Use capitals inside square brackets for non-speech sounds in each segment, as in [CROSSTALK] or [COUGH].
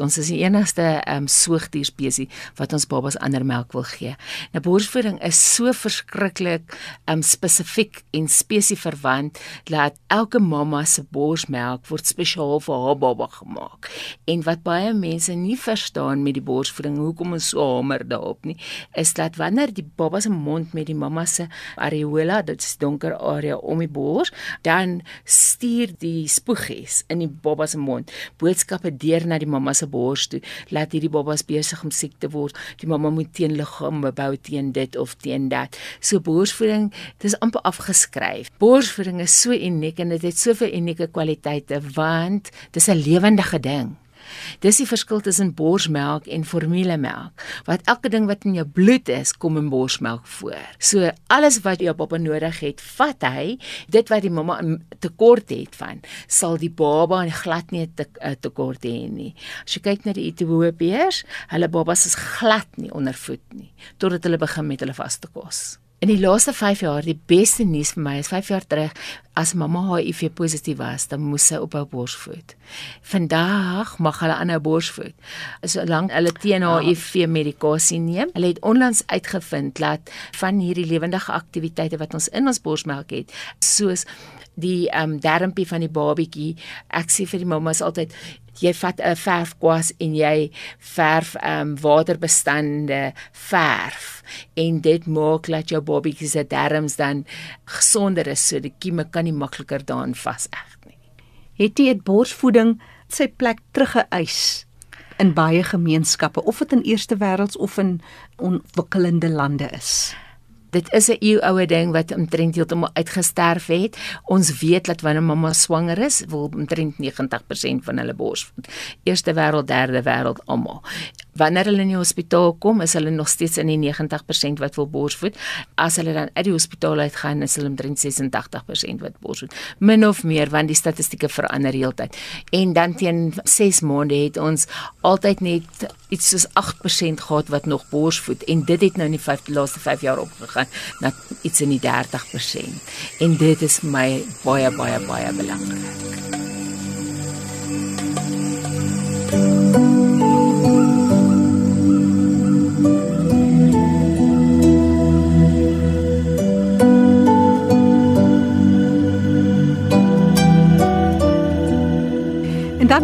Ons is die enigste um, soogdierspesie wat ons babas ander melk wil gee. Nou borsvoeding is so verskriklik um, spesifiek en spesieverwant dat elke mamma se borsmelk word spesiaal vir haar baba gemaak. En wat baie mense nie verstaan met die borsvoeding, hoekom ons so hamer daarop nie, is dat wanneer die baba se mond met die mamma se areola, dit is donker area om die bors, dan stuur die spoegies in die baba se mond boodskappe deur na die mamma se bors toe laat hierdie babas besig om siek te word. Die mamma moet teen liggaam bou teen dit of teen dat. So borsvoeding dis amper afgeskryf. Borsvoeding is so uniek en dit het soveel unieke kwaliteite want dis 'n lewendige ding Dis die verskil tussen borsmelk en formulemelk. Wat elke ding wat in jou bloed is, kom in borsmelk voor. So alles wat jou baba nodig het, vat hy. Dit wat die mamma tekort het van, sal die baba glad nie 'n te, tekort hê nie. As jy kyk na die Ethiopiërs, hulle babas is glad nie onder voet nie totdat hulle begin met hulle vaste kos. In die laaste 5 jaar, die beste nuus vir my is 5 jaar terug, as mamma HIV positief was, dan moes sy ophou borsvoed. Vandag mag hulle aanhou borsvoed. Solank hulle teen HIV medikasie neem. Hulle het onlangs uitgevind dat van hierdie lewendige aktiwiteite wat ons in ons borsmelk het, soos die ehm um, darmpie van die babietjie. Ek sê vir die mammas altyd jy vat 'n verfkwas en jy verf ehm um, waterbestande verf en dit maak dat jou babietjie se darms dan gesonder is so die kieme kan nie makliker daarin vaseg nie. Het jy dit borsvoeding sy plek teruggeëis in baie gemeenskappe of dit in eerste wêrelds of in ontwikkelende lande is? Dit is 'n eeuoue ding wat omtrent heeltemal uitgesterf het. Ons weet dat wanneer mamma swanger is, wil omtrent 90% van hulle borsvoed. Eerste wêreld, derde wêreld almal. Wanneer hulle in die hospitaal kom, is hulle nog steeds in die 90% wat wil borsvoed. As hulle dan uit die hospitaal uitgaan, is hulle omtrent 86% wat borsvoed. Min of meer want die statistieke verander heeltyd. En dan teen 6 maande het ons altyd net iets soos 8% gehad wat nog borsvoed en dit het nou in die 5 laaste 5 jaar opgegaan gaan na iets in die 30%. En dit is my baie baie baie belangrik.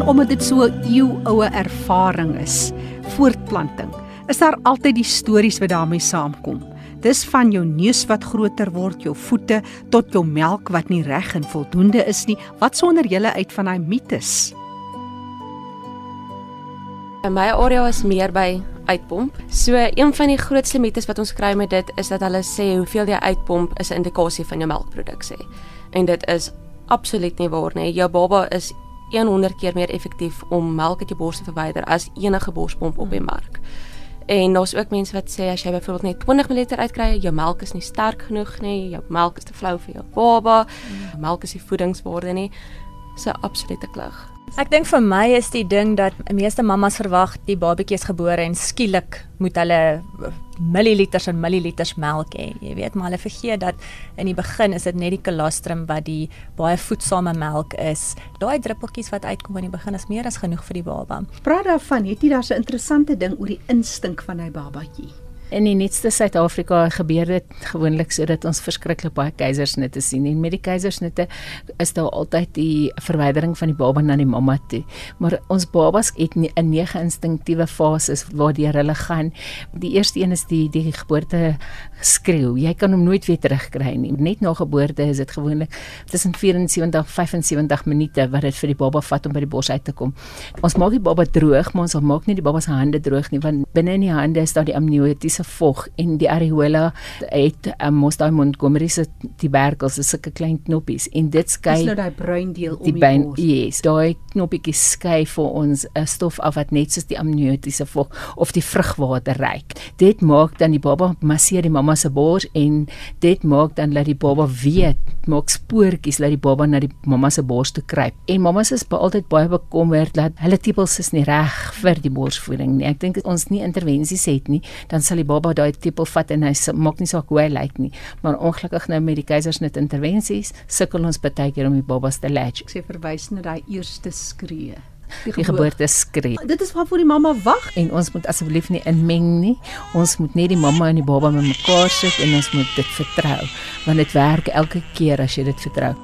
Omdat dit so 'n eeuoue ervaring is, voortplanting, is daar altyd die stories wat daarmee saamkom. Dis van jou neus wat groter word, jou voete tot jou melk wat nie reg en voldoende is nie. Wat sonder julle uit van daai mites? In my area is meer by uitpomp. So een van die grootste mites wat ons kry met dit is dat hulle sê hoeveel jy uitpomp is 'n indikasie van jou melkproduksie. En dit is absoluut nie waar nie. Jou baba is 100 keer meer effektief om melk uit jou bors te verwyder as enige borspomp op die mark. Hmm. En daar's ook mense wat sê as jy byvoorbeeld net 20 ml uitkry, jou melk is nie sterk genoeg nie, jou melk is te flou vir jou baba, mm. melk is nie voedingswaarde nie. 'n absolute klug. Ek dink vir my is die ding dat meeste mammas verwag die babatjie is gebore en skielik moet hulle milliliters en milliliters melk hê. Jy weet, maar hulle vergeet dat in die begin is dit net die kolostrum wat die baie voedsame melk is. Daai druppeltjies wat uitkom in die begin is meer as genoeg vir die baba. Praat daarvan, het jy daar 'n interessante ding oor die instink van hy babatjie? In die nuutste Suid-Afrika gebeur dit gewoonlik sodat ons verskriklik baie keisersnitte sien. En met die keisersnitte is daar altyd die verwydering van die baba na die mamma toe. Maar ons babas het 'n nege instinktiewe fases waardeur hulle gaan. Die eerste een is die die geboorte skreeu. Jy kan hom nooit weer terugkry nie. Net na geboorte is dit gewoonlik tussen 74 en 75 minute wat dit vir die baba vat om by die bors uit te kom. Ons maak die baba droog, maar ons maak nie die baba se hande droog nie want binne in die hande is daar die amniotiese se vog en die areola het um, mos daai Montgomery se tuberkels is sulke klein knoppies en dit skei nou daai bruin deel om die, die bors. Yes, daai knoppies skei vir ons 'n stof af wat net soos die amniotiese vog of die vrugwater reik. Dit maak dan die baba masseer die mamma se bors en dit maak dan dat die baba weet, maak spoortjies dat die baba na die mamma se bors toe kruip. En mammas is altyd baie bekommerd dat hulle tepels is nie reg vir die borsvoeding nie. Ek dink ons nie intervensies het nie, dan sal die baba daai tepel vat en hy maak nie saak hoe hy lyk nie. Maar ongelukkig nou met die keisersnit intervensies sukkel ons baie keer om die babas te latch. Ek sê verwys na daai eerste skree. die, die geboorte skree. Dit is waarvoor die mamma wag en ons moet asseblief nie inmeng nie. Ons moet net die mamma en die baba met mekaar sit en ons moet dit vertrou want dit werk elke keer as jy dit vertrou.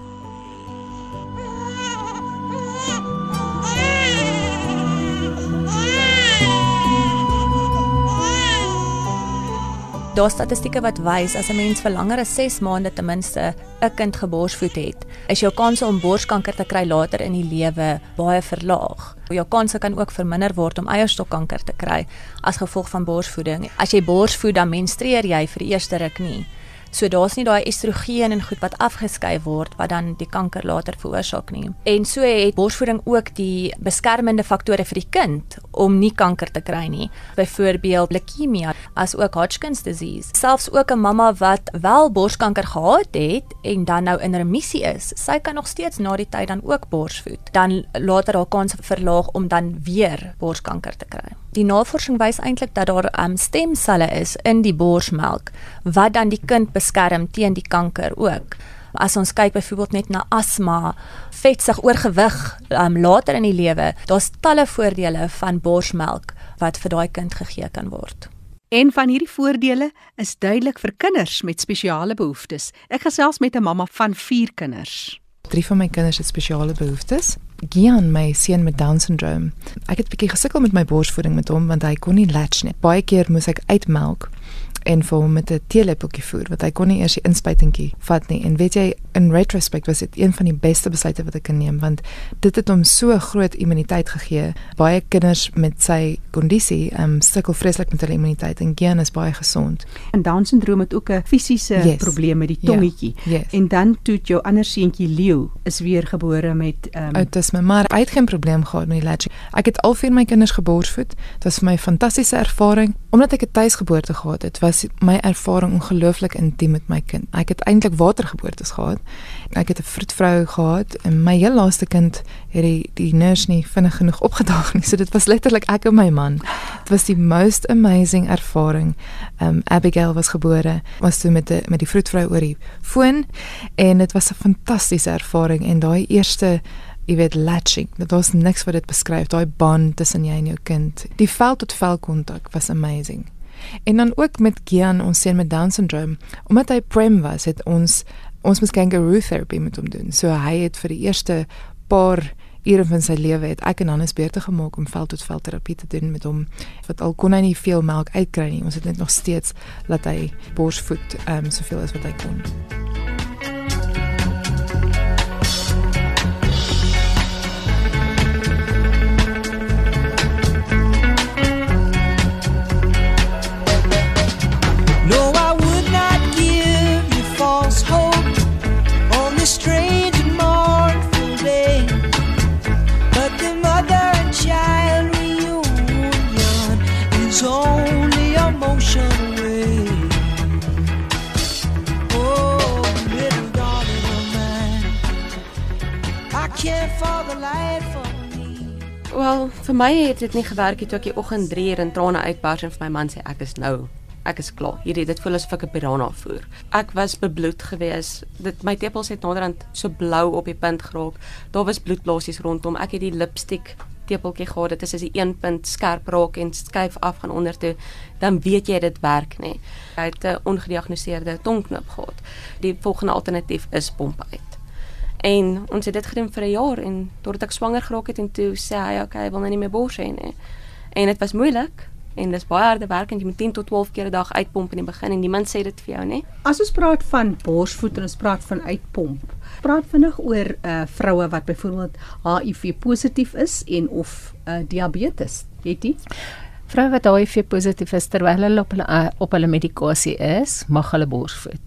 Daar statistieke wat wys as 'n mens vir langer as 6 maande ten minste 'n kind geborsvoed het, is jou kans om borskanker te kry later in die lewe baie verlaag. Jou kanse kan ook verminder word om eierstokkanker te kry as gevolg van borsvoeding. As jy borsvoed, dan menstrueer jy vir die eerste ruk nie. So daar's nie daai estrogen en goed wat afgeskei word wat dan die kanker later veroorsaak nie. En so het borsvoeding ook die beskermende faktore vir die kind om nie kanker te kry nie. Byvoorbeeld leukemie, as ook Hodgkin's disease. Selfs ook 'n mamma wat wel borskanker gehad het en dan nou in remissie is, sy kan nog steeds na die tyd dan ook borsvoed. Dan later haar kans verlaag om dan weer borskanker te kry. Die navorsing wys eintlik dat daar um, stemselle is in die borsmelk wat dan die kind beskerm teen die kanker ook. As ons kyk byvoorbeeld net na asma, vetsig oorgewig um, later in die lewe, daar's talle voordele van borsmelk wat vir daai kind gegee kan word. Een van hierdie voordele is duidelik vir kinders met spesiale behoeftes. Ek gesels met 'n mamma van 4 kinders. Drie van my kinders het spesiale behoeftes. Gian, my seun met Down syndroom. Ek het 'n bietjie gesukkel met my borsvoeding met hom want hy kon nie latch nie. Baie keer moes ek uitmelk en vir hom met 'n teelepeltjie voer wat hy kon nie eers die inspuitingkie vat nie. En weet jy in retrospect was dit een van die beste besluite wat ek kan neem want dit het hom so groot immuniteit gegee baie kinders met sy kondisie um, sukkel vreeslik met hulle immuniteit en Gian is baie gesond en Down syndroom het ook 'n fisiese yes. probleem met die ja. tongetjie yeah. yes. en dan toe jou ander seentjie Leo is weer gebore met um, autisme maar hy het geen probleem gehad met die latching ek het al vier my kinders geborsvoed dit was vir my 'n fantastiese ervaring omdat ek 'n tuisgeboorte gehad het was was my ervaring ongelooflik intiem met my kind. Ek het eintlik watergeboortes gehad. Ek het 'n vroedvrou gehad en my heel laaste kind het die die nurse nie vinnig genoeg opgedaag nie. So dit was letterlik ek en my man. Dit was die most amazing ervaring. Um Abigail was gebore. Was toe met die met die vroedvrou oor die foon en dit was 'n fantastiese ervaring en daai eerste Jy weet latching. Dit was niks wat dit beskryf. Daai band tussen jy en jou kind. Die vel tot vel kontak was amazing. En dan ook met Gian, ons seun met Down syndroom, omdat hy prem was, het ons ons moes kangaroo therapy met hom doen. So hy het vir die eerste paar ure van sy lewe het ek en Hannes beurte gemaak om vel tot vel terapie te doen met hom. Wat al kon hy nie veel melk uitkry nie. Ons het net nog steeds laat hy borsvoed ehm um, soveel as wat hy kon. Wel, vir my het dit nie gewerk nie toe ek die oggend 3 uur in trane uitbars en vir my man sê ek is nou ek is klaar. Hierdie dit voel asof ek 'n piranha voer. Ek was bebloed geweest. Dit my tepels het naderhand so blou op die punt geraak. Daar was bloedblaasies rondom. Ek het die lipstiek tepeltjie gehad. Dit is as die een punt skerp raak en skuif af gaan onder toe, dan weet jy dit werk nê. Hy het 'n ongediagnoseerde tongknop gehad. Die volgende alternatief is pomp uit. En ons het dit gedoen vir 'n jaar en totdat ek swanger geraak het en toe sê hy okay, hy wil nou nie meer bors hê nie. En dit was moeilik en dis baie harde werk en jy moet 10 tot 12 keer 'n dag uitpomp in die begin en niemand sê dit vir jou nie. As ons praat van borsvoed en ons praat van uitpomp, praat vinnig oor uh vroue wat byvoorbeeld HIV positief is en of uh diabetes. Het jy? Vroue wat HIV positief is terwyl hulle op hulle op hulle medikasie is, mag hulle borsvoed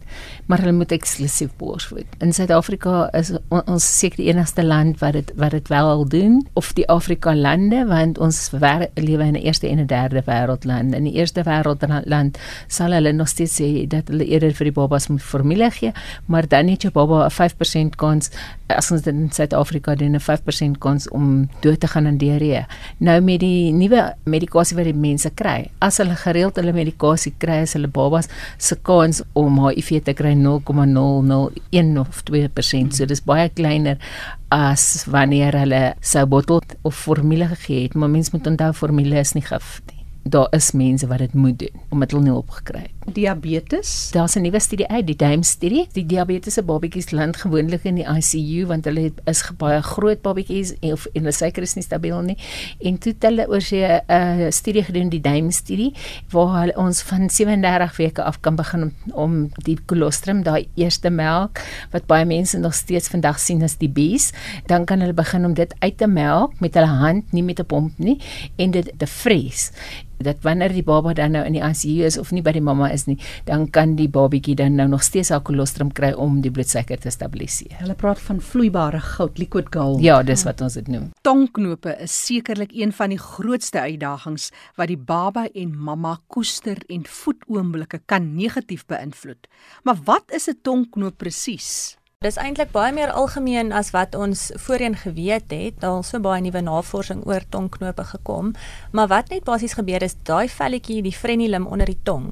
maar hulle moet eksklusief borsvoed. In Suid-Afrika is on, ons seker die enigste land wat dit wat dit wel al doen of die Afrika lande want ons lewe in 'n eerste en 'n derde wêreldland. In die eerste wêreldland sal hulle nog steeds sê dat hulle eerder vir die babas moet formule gee, maar dan het jou baba 'n 5% kans as ons dit in Suid-Afrika doen 'n 5% kans om dood te gaan aan diarree. Nou met die nuwe medikasie wat die mense kry. As hulle gereeld hulle medikasie kry, is hulle babas se kans om HIV te kry 0,001 of 2%. So dis baie kleiner as wanneer hulle sou bottel of formule gegee het. Maar mens moet onthou formule is nie gif nie daar is mense wat dit moet doen omdat hulle nie opgekry het. Diabetes. Daar's 'n nuwe studie uit, die DIME studie. Die diabetiese babatjies land gewoonlik in die ICU want hulle is baie groot babatjies of en hulle suiker is nie stabiel nie. En toe het hulle oor sy 'n uh, studie gedoen, die DIME studie, waar hulle ons van 37 weke af kan begin om, om die kolostrum, daai eerste melk wat baie mense nog steeds vandag sien as die bees, dan kan hulle begin om dit uit te melk met hulle hand, nie met 'n pomp nie en dit te vries dat wanneer die baba dan nou in die ICU is of nie by die mamma is nie, dan kan die babatjie dan nou nog steeds haar kolostrum kry om die bloedsuiker te stabiliseer. Hulle praat van vloeibare goud, liquid gold. Ja, dis wat ons dit noem. Tongknope is sekerlik een van die grootste uitdagings wat die baba en mamma koester en voetoomblikke kan negatief beïnvloed. Maar wat is 'n tongknoop presies? Dis eintlik baie meer algemeen as wat ons voorheen geweet het. Daar is so baie nuwe navorsing oor tongknope gekom, maar wat net basies gebeur is daai velletjie, die frenulum onder die tong,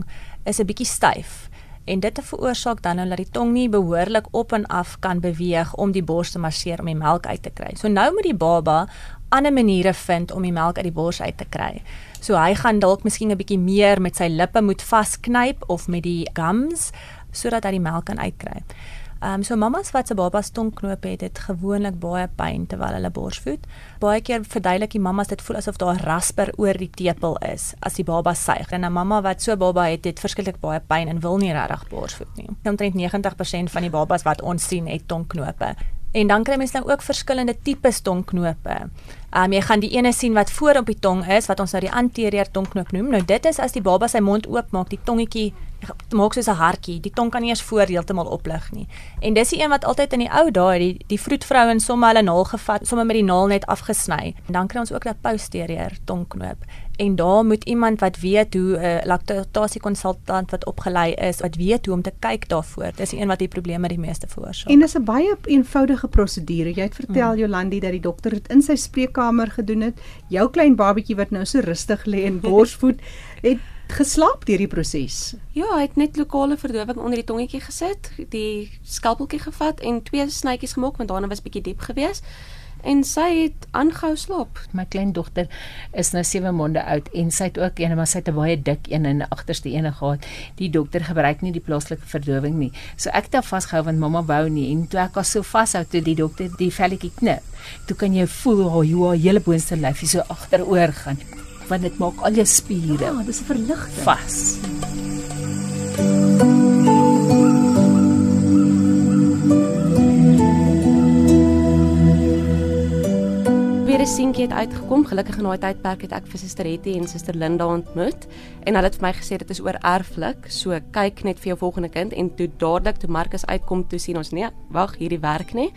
is 'n bietjie styf en dit veroorsaak dan nou dat die tong nie behoorlik op en af kan beweeg om die bors te masseer om die melk uit te kry. So nou moet die baba ander maniere vind om die melk uit die bors uit te kry. So hy gaan dalk miskien 'n bietjie meer met sy lippe moet vasknyp of met die gums sodat hy die melk kan uitkry. Ehm um, so mamas wat se babas tongknoop het, het gewoonlik baie pyn terwyl hulle borsvoed. Baie keer verduidelik die mamas dit voel asof daar rasper oor die tepel is as die baba suig. En 'n mamma wat so baba het, het verskriklik baie pyn en wil nie regtig borsvoed nie. Omtrent 90% van die babas wat ons sien het tongknope. En dan kry mens nou ook verskillende tipes tongknope. Ehm um, jy gaan die ene sien wat voor op die tong is wat ons nou die anterior tongknoop noem. Nou dit is as die baba sy mond oopmaak, die tongetjie maak soos 'n hartjie. Die tong kan nie eens voor heeltemal oplig nie. En dis die een wat altyd in die ou dae die die vroedvrouens sommer hulle naal gevat, sommer met die naal net afgesny. En dan kry ons ook dat posterior tongknoop. En daar moet iemand wat weet hoe 'n uh, laktasie konsultant wat opgelei is, wat weet hoe om te kyk daarvoor. Dis die een wat die probleme die meeste veroorsaak. En dis 'n baie eenvoudige prosedure. Jy het vertel hmm. Jolandi dat die dokter dit in sy spreekkamer gedoen het. Jou klein babatjie wat nou so rustig lê en borsvoed, [LAUGHS] het geslaap deur die proses. Ja, hy het net lokale verdowing onder die tongetjie gesit, die skalpeltjie gevat en twee snytjies gemaak want daarna was bietjie diep geweest en sy het aangehou slaap. My kleindogter is nou 7 maande oud en sy het ook een maar sy het 'n baie dik een in die agterste ene gehad. Die dokter gebruik nie die plaaslike verdowing nie. So ek het daar vasgehou want mamma wou nie en toe ek haar so vashou toe die dokter die velletjie knip. Toe kan jy voel hoe jou hele boonste lyfie so agteroor gaan want dit maak al jou spiere. Ja, dis 'n verligting. Vas. Seentjie het uitgekom. Gelukkig in daai tydperk het ek vir Suster Hetty en Suster Linda ontmoet en hulle het vir my gesê dit is oor erflik. So kyk net vir jou volgende kind en toe dadelik toe Marcus uitkom toe sien ons nee, wag, hierdie werk nie.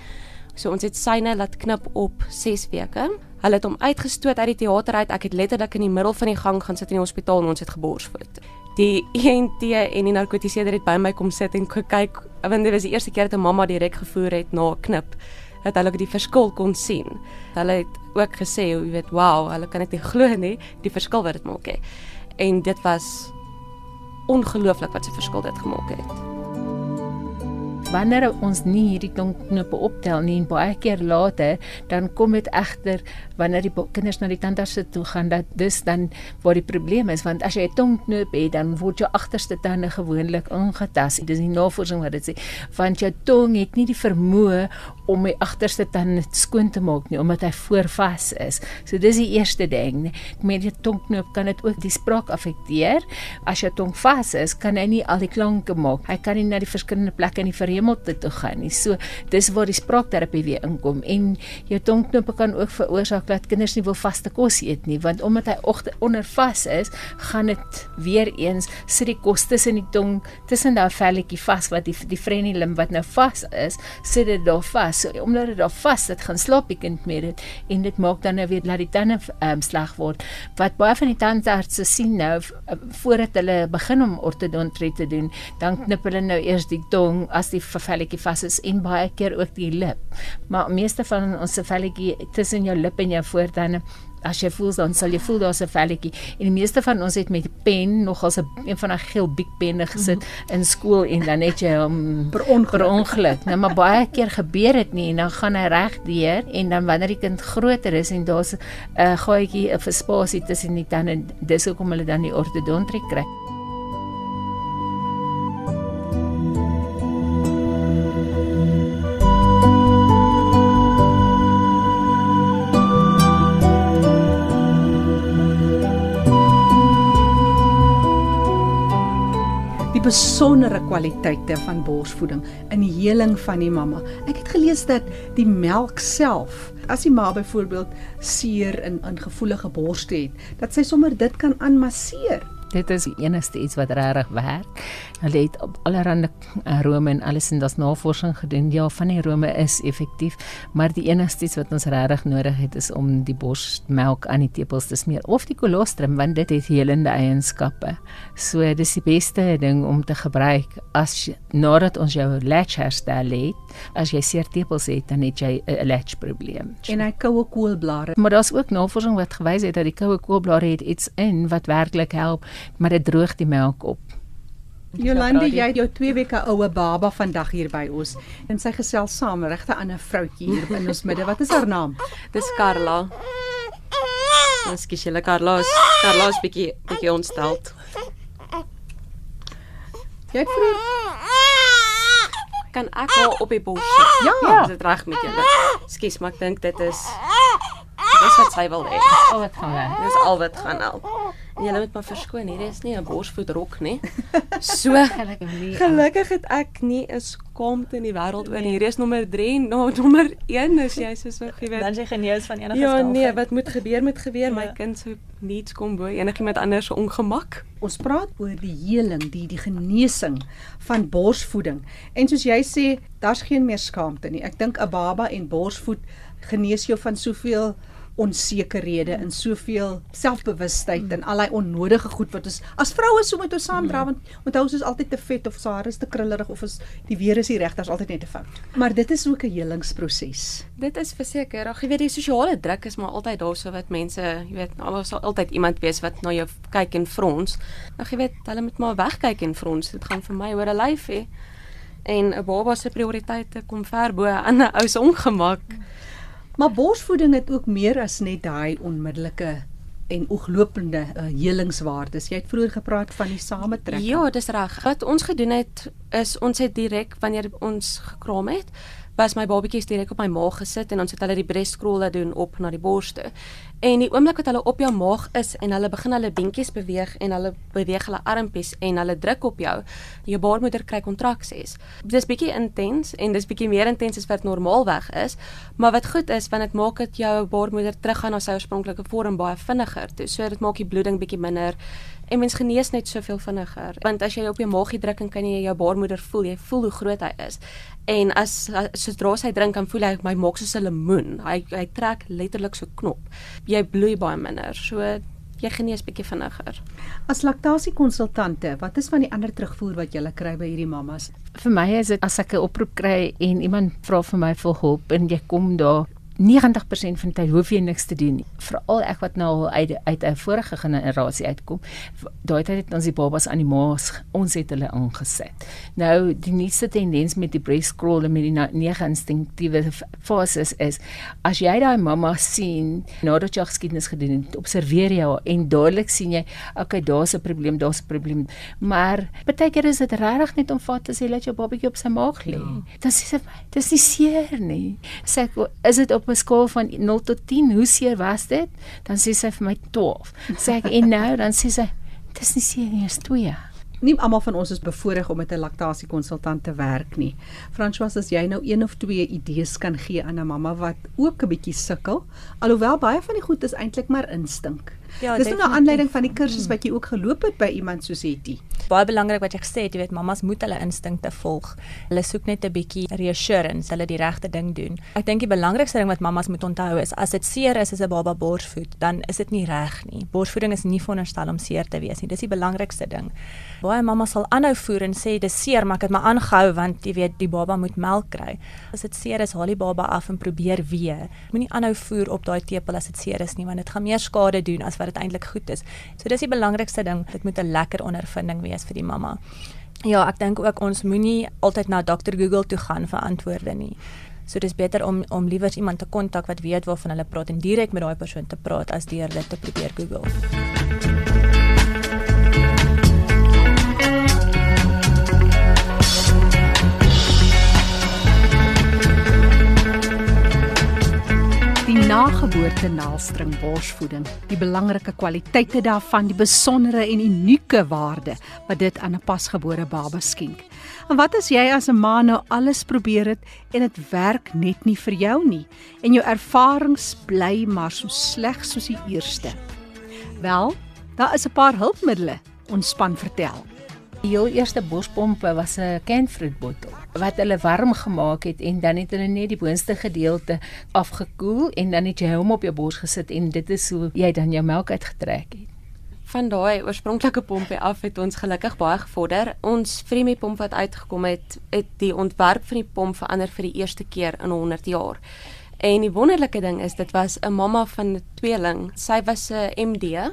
So ons het syne laat knip op 6 weke. Hulle het hom uitgestoot uit die teater uit. Ek het letterlik in die middel van die gang gaan sit in die hospitaal en ons het geborsvoed. Die ENT en die narkotiseerder het by my kom sit en gekyk want dit was die eerste keer dat 'n mamma direk gevoer het na 'n knip dat hulle die verskil kon sien. Hulle het ook gesê, jy weet, wow, hulle kan dit nie glo nie, die verskil wat dit maak hè. En dit was ongelooflik wat se verskil dit gemaak het wanneer ons nie hierdie tongknope optel nie en baie keer later dan kom dit egter wanneer die kinders na die tandarts toe gaan dat dis dan waar die probleem is want as jy 'n tongknoop het dan word jou agterste tande gewoonlik ingetas dis die navorsing wat dit sê want jou tong het nie die vermoë om die agterste tande skoon te maak nie omdat hy voorvas is. So dis die eerste ding. Met die tongknoop kan dit ook die spraak affekteer. As jou tong vas is kan hy nie al die klanke maak. Hy kan nie na die verskillende plekke in die hemelte toe gaan nie. So dis waar die spraakterapie weer inkom en jou tongknope kan ook veroorsaak dat kinders nie wil vaste kos eet nie want omdat hy onder vas is, gaan dit weer eens sit die kos tussen die tong, tussen daai velletjie vas wat die die frenulum wat nou vas is, sit dit daar vas. So omdat dit daar vas sit, gaan slaap die kind met dit en dit maak dan nou weer dat die tande um, sleg word. Wat baie van die tandartse sien nou voordat hulle begin om ortodontrie te doen, dan knip hulle nou eers die tong as die velletjie vas is en baie keer ook die lip. Maar meeste van ons se velletjie tussen jou lip en jou voortande as jy voel dan sal jy voel daar's 'n velletjie. En die meeste van ons het met die pen nog as 'n een van daai geel big penne gesit mm. in skool en dan het jy hom Per ongeluk. per ongeluk. Nou maar baie keer gebeur dit nie en dan gaan hy reg deur en dan wanneer die kind groter is en daar's 'n uh, gaatjie of 'n spasie tussen die tande, dis hoekom hulle dan die ortodontie kry. Besondere kwaliteite van borsvoeding in die heling van die mamma. Ek het gelees dat die melk self, as die ma byvoorbeeld seer in in gevoelige borste het, dat sy sommer dit kan aanmasseer. Dit is die enigste iets wat regtig werk. Hulle het op allerlei arome en alles en daar's navorsing gedoen. Ja, van die arome is effektief, maar die enigste iets wat ons regtig nodig het is om die borsmelk aan die tepels te smeer of die kolostrum want dit het helende eienskappe. So dis die beste ding om te gebruik as nadat ons jou latch herstel het. As jy seer tepels het, dan het jy 'n latch probleem. En hy koue koolblare. Maar daar's ook navorsing wat gewys het dat die koue koolblare het iets in wat werklik help, maar dit droog die melk op. Jolande, jy het jou 2 weke oue baba vandag hier by ons en sy gesels saam regte ander vroutjie hier in ons midde. Wat is haar naam? Dis Karla. Ekskuus julle Karla, is Karla is bietjie bietjie ontsteld. Jy het vroeër Kan ek haar op die bors sit? Ja. Is dit reg met julle? Ekskuus, maar ek dink dit is dis wat sy wil hê. Al wat gaan werk. Dis al wat gaan help. En julle moet maar verskoon, hierdie is nie 'n borsvoetrok nie. So Gelukkig nie. Gelukkig het ek nie 'n skaamte in die wêreld oor nie. Hierdie is nommer 3 en nou nommer 1 is jy soos wat jy Dan weet. is jy genees van enige Ja nee, skaafheid. wat moet gebeur moet gebeur. My Ja. kind se needs kom bo enigiemand anders se ongemak. Ons praat oor die heling, die die genesing van borsvoeding. En soos jy sê, daar's geen meer skaamte nie. Ek dink 'n baba en borsvoed genees jou van soveel onsekerhede en soveel selfbewustheid en al daai onnodige goed wat ons as vroue so moet ons saamdra want onthou ons is altyd te vet of ons hare is te krullerig of ons die weer is nie reg, daar's altyd net 'n fout. Maar dit is ook 'n helingsproses. Dit is verseker. Ag jy weet die sosiale druk is maar altyd daar so wat mense, jy weet, daar sal altyd iemand wees wat na jou kyk en frons. Ag jy weet, hulle moet maar wegkyk en frons. Dit gaan vir my oor 'n lyfie. En 'n baba se prioriteite kom ver bo 'n ander ou se ongemak. Maar borsvoeding het ook meer as net daai onmiddellike en ooglopende uh, helingswaardes. Jy het vroeër gepraat van die sametrek. Ja, dis reg. Wat ons gedoen het is ons het direk wanneer ons gekraam het, was my babatjies direk op my maag gesit en ons het hulle die breast scroll laat doen op na die borste. En die oomblik wat hulle op jou maag is en hulle begin hulle beentjies beweeg en hulle beweeg hulle armpies en hulle druk op jou, jou baarmoeder kry kontraksies. Dis bietjie intens en dis bietjie meer intens as wat normaalweg is, maar wat goed is want dit maak dit jou baarmoeder teruggaan na sy oorspronklike vorm baie vinniger. Toe so dit maak die bloeding bietjie minder en mens genees net soveel vinniger. Want as jy op jou maagie druk en kan jy jou baarmoeder voel, jy voel hoe groot hy is. En as sodra hy drink dan voel hy my maak soos 'n lemoen. Hy hy trek letterlik so knop. Jy bloei baie minder. So jy genees bietjie vinniger. As laktasiekonsultante, wat is van die ander terugvoer wat jy kry by hierdie mammas? Vir my is dit as ek 'n oproep kry en iemand vra vir my vir hulp en jy kom daar 90% van die tyd hoef jy niks te doen nie. Veral ek wat nou uit uit 'n vorige generasie uitkom. Daai tyd het ons die babas aan die maas, ons het hulle aangesit. Nou die nuutste tendens met die breast scroll en met die nege instinktiewe fases is as jy daai mamma sien nadat jy geskiedenis gedoen het, observeer jy haar en dadelik sien jy, okay, daar's 'n probleem, daar's 'n probleem. Maar baie keer is dit regtig net om vat te sê laat jou babatjie op sy maag lê. Ja. Dan sê sy vir my, dis nie seer nie. Sê ek, is dit op 'n skaal van 0 tot 10, hoe seer was dit? Dan sê sy vir my 12. Sê ek en nou dan sê sy dis nie seer nie, is 2. Nie almal van ons is bevoordeel om met 'n laktasiekonsultant te werk nie. François, as jy nou een of twee idees kan gee aan 'n mamma wat ook 'n bietjie sukkel, alhoewel baie van die goed is eintlik maar instink. Ja, Dis nou 'n aanleiding van die kursus wat jy ook geloop het by iemand soos Hetty. Baie belangrik wat jy gesê het, jy weet mamas moet hulle instinkte volg. Hulle soek net 'n bietjie reassurance, hulle die regte ding doen. Ek dink die belangrikste ding wat mamas moet onthou is as dit seer is as 'n baba borsvoed, dan is dit nie reg nie. Borsvoeding is nie veronderstel om seer te wees nie. Dis die belangrikste ding. Baie mamas sal aanhou voer en sê dis seer, maar ek het my aangehou want jy weet die baba moet melk kry. As dit seer is, haal die baba af en probeer weer. Moenie aanhou voer op daai tepel as dit seer is nie, want dit gaan meer skade doen as wat dit eintlik goed is. So dis die belangrikste ding. Dit moet 'n lekker ondervinding wees vir die mamma. Ja, ek dink ook ons moenie altyd na Dr Google toe gaan vir antwoorde nie. So dis beter om om liewer iemand te kontak wat weet waarvan hulle praat en direk met daai persoon te praat as deur dit te probeer Google. Nageboorte naaldstring borsvoeding, die belangrike kwaliteite daarvan, die besondere en unieke waarde wat dit aan 'n pasgebore baba skenk. En wat as jy as 'n ma nou alles probeer het en dit werk net nie vir jou nie en jou ervarings bly maar so sleg soos die eerste? Wel, daar is 'n paar hulpmiddels, ons span vertel. Die heel eerste bospompe was 'n canfruit bottel wat hulle warm gemaak het en dan het hulle net die boonste gedeelte afgekoel en dan het jy hom op jou bors gesit en dit is hoe jy dan jou melk uitgetrek het. Van daai oorspronklike pompie af het ons gelukkig baie gevorder. Ons Freemie pomp wat uitgekom het, het die ontwerp van die pomp verander vir die eerste keer in 100 jaar. En die wonderlike ding is dit was 'n mamma van 'n tweeling. Sy was 'n MD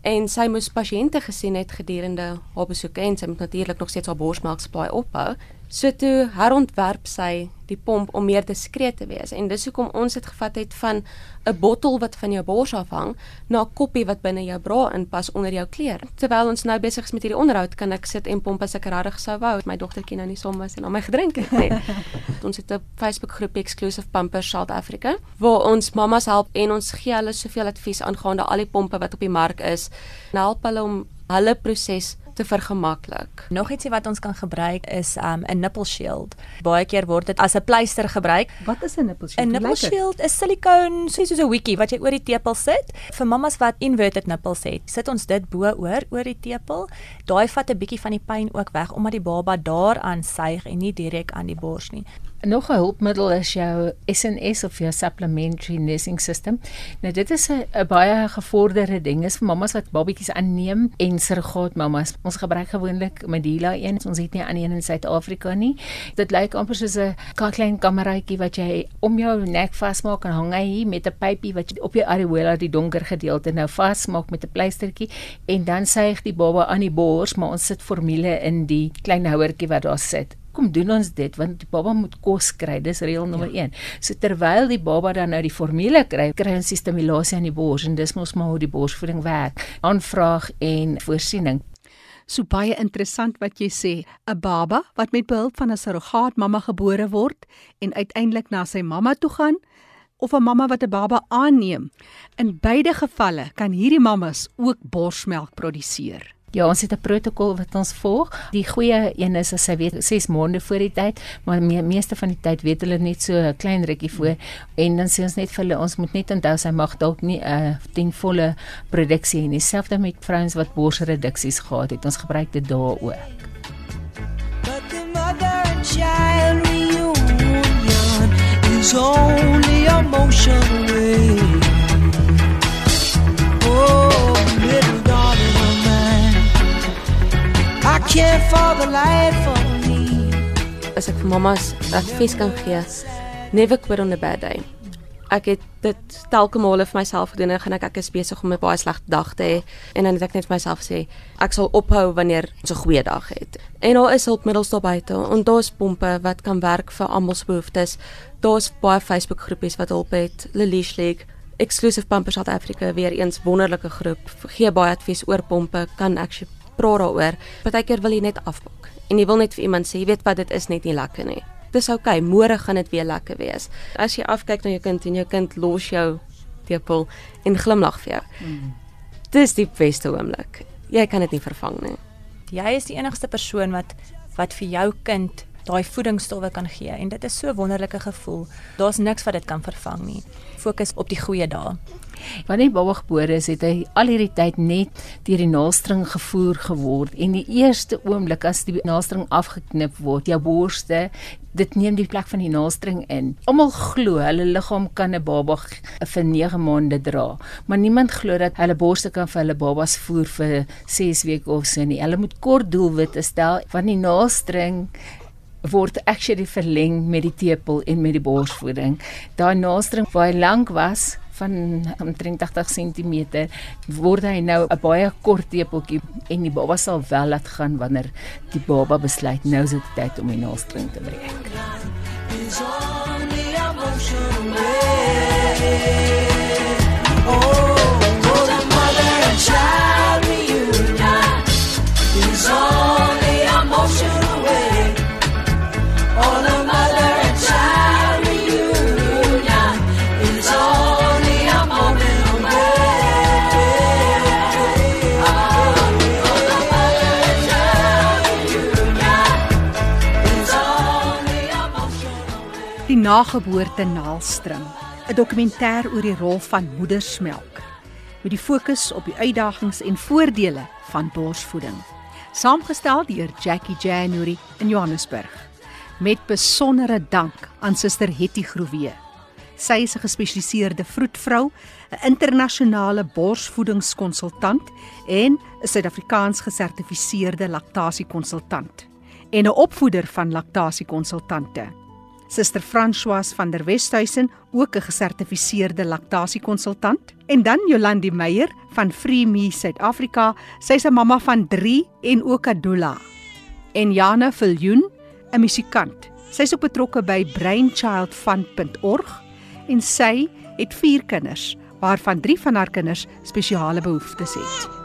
en sy moes pasiënte gesien het gedurende haar besoeke en sy moet natuurlik nog steeds haar borsmelk supply ophou. So toe herontwerp sy die pomp om meer diskreet te wees en dis hoekom ons dit gevat het van 'n bottel wat van jou bors afhang na 'n koppie wat binne jou bra inpas onder jou klere. Terwyl ons nou besig is met hierdie onderhoud, kan ek sit en pomp as ek regtig sou wou. My dogtertjie nou nie som was en al my gedrink het nie. [LAUGHS] ons het 'n Facebook groep Exclusive Pampers South Africa waar ons mammas help en ons gee hulle soveel advies aangaande al die pompe wat op die mark is. En help hulle om hulle proses te vergemaklik. Nog ietsie wat ons kan gebruik is um, 'n nipple shield. Baie keer word dit as 'n pleister gebruik. Wat is 'n nipple shield? 'n Nipple shield is silikoon, soos soos 'n wiki wat jy oor die tepel sit. Vir mammas wat inverted nipples het, sit ons dit bo oor oor die tepel. Daai vat 'n bietjie van die pyn ook weg omdat die baba daaraan suig en nie direk aan die bors nie. Nog 'n hulpmiddel is jou SNS of jou supplementary nursing system. Nou dit is 'n baie gevorderde ding is vir mammas wat babatjies aanneem en surrogaat mammas. Ons gebruik gewoonlik Medela een. Ons het nie aan een in Suid-Afrika nie. Dit lyk amper soos 'n klein kameraitjie wat jy om jou nek vasmaak en hang hy hier met 'n pypie wat jy op jou areola die donker gedeelte nou vasmaak met 'n pleistertjie en dan suig die baba aan die bors, maar ons sit formule in die klein houertjie wat daar sit kom doen ons dit want die baba moet kos kry dis reël nommer ja. 1 so terwyl die baba dan nou die formule kry kry ons die stimulasie aan die bors en dis mos maar hoe die borsvoeding werk aanvraag en voorsiening So baie interessant wat jy sê, 'n baba wat met behulp van 'n surrogaatmamma gebore word en uiteindelik na sy mamma toe gaan of 'n mamma wat 'n baba aanneem. In beide gevalle kan hierdie mammas ook borsmelk produseer. Ja, ons het 'n protokol wat ons volg. Die goeie een is as sy weet 6 maande voor die tyd, maar die meeste van die tyd weet hulle net so 'n klein rukkie voor en dan sê ons net vir hulle ons moet net onthou sy mag dalk nie 'n uh, ten volle produksie hê nie. Selfs met vrouens wat borsreduksies gehad het. Ons gebruik dit daar ook. But the mother and child reunion is only a motion Can't for the life of me. As ek vir mammas advies kan gee, never quit on a bad day. Ek het dit telke male vir myself gedoen en gaan ek ek is besig om 'n baie slegte dag te hê en dan het ek net vir myself gesê ek sal ophou wanneer ons 'n goeie dag het. En daar is hulpmiddels daar buite en daar's pompe wat kan werk vir almal se behoeftes. Daar's baie Facebook groepies wat hulp het. Lilish League Exclusive Pampers South Africa weer eens wonderlike groep. Gee baie advies oor pompe, kan actually praat daaroor. Partykeer wil jy net afpak en jy wil net vir iemand sê, jy weet wat dit is net nie lekker nie. Dis oukei, okay, môre gaan dit weer lekker wees. As jy afkyk na jou kind en jou kind los jou tepel en glimlag vir jou. Mm. Dis die beste oomblik. Jy kan dit nie vervang nie. Jy is die enigste persoon wat wat vir jou kind daai voedingsstowwe kan gee en dit is so 'n wonderlike gevoel. Daar's niks wat dit kan vervang nie. Fokus op die goeie dae. Wanneer baba gebore is, het hy al hierdie tyd net deur die naaldstring gevoer geword en die eerste oomblik as die naaldstring afgeknip word, jou borste, dit neem die plek van die naaldstring in. Almal glo hulle liggaam kan 'n baba vir 9 maande dra, maar niemand glo dat hulle borste kan vir hulle babas voer vir 6 weke of so nie. Hulle moet kort doelwitte stel van die naaldstring word actually verleng met die tepel en met die borsvoeding. Daai naaldstring waar hy lank was van omtrent 80 cm word hy nou 'n baie kort tepeltjie en die baba sal wel laat gaan wanneer die baba besluit nou is dit tyd om die naaldstring te breek. oh, nageboorte naalstring, 'n dokumentêr oor die rol van moedersmelk met die fokus op die uitdagings en voordele van borsvoeding. Saamgestel deur Jackie January in Johannesburg. Met besondere dank aan Suster Hetty Groewe. Sy is 'n gespesialiseerde vroedvrou, 'n internasionale borsvoedingskonsultant en 'n Suid-Afrikaans gesertifiseerde laktasiekonsultant en 'n opvoeder van laktasiekonsultante. Suster Françoise van der Westhuizen, ook 'n gesertifiseerde laktasiekonsultant, en dan Jolandi Meyer van Free Me Suid-Afrika. Sy's 'n mamma van 3 en ook 'n doula. En Jana Viljoen, 'n musikant. Sy's ook betrokke by brainchildfund.org en sy het 4 kinders, waarvan 3 van haar kinders spesiale behoeftes het.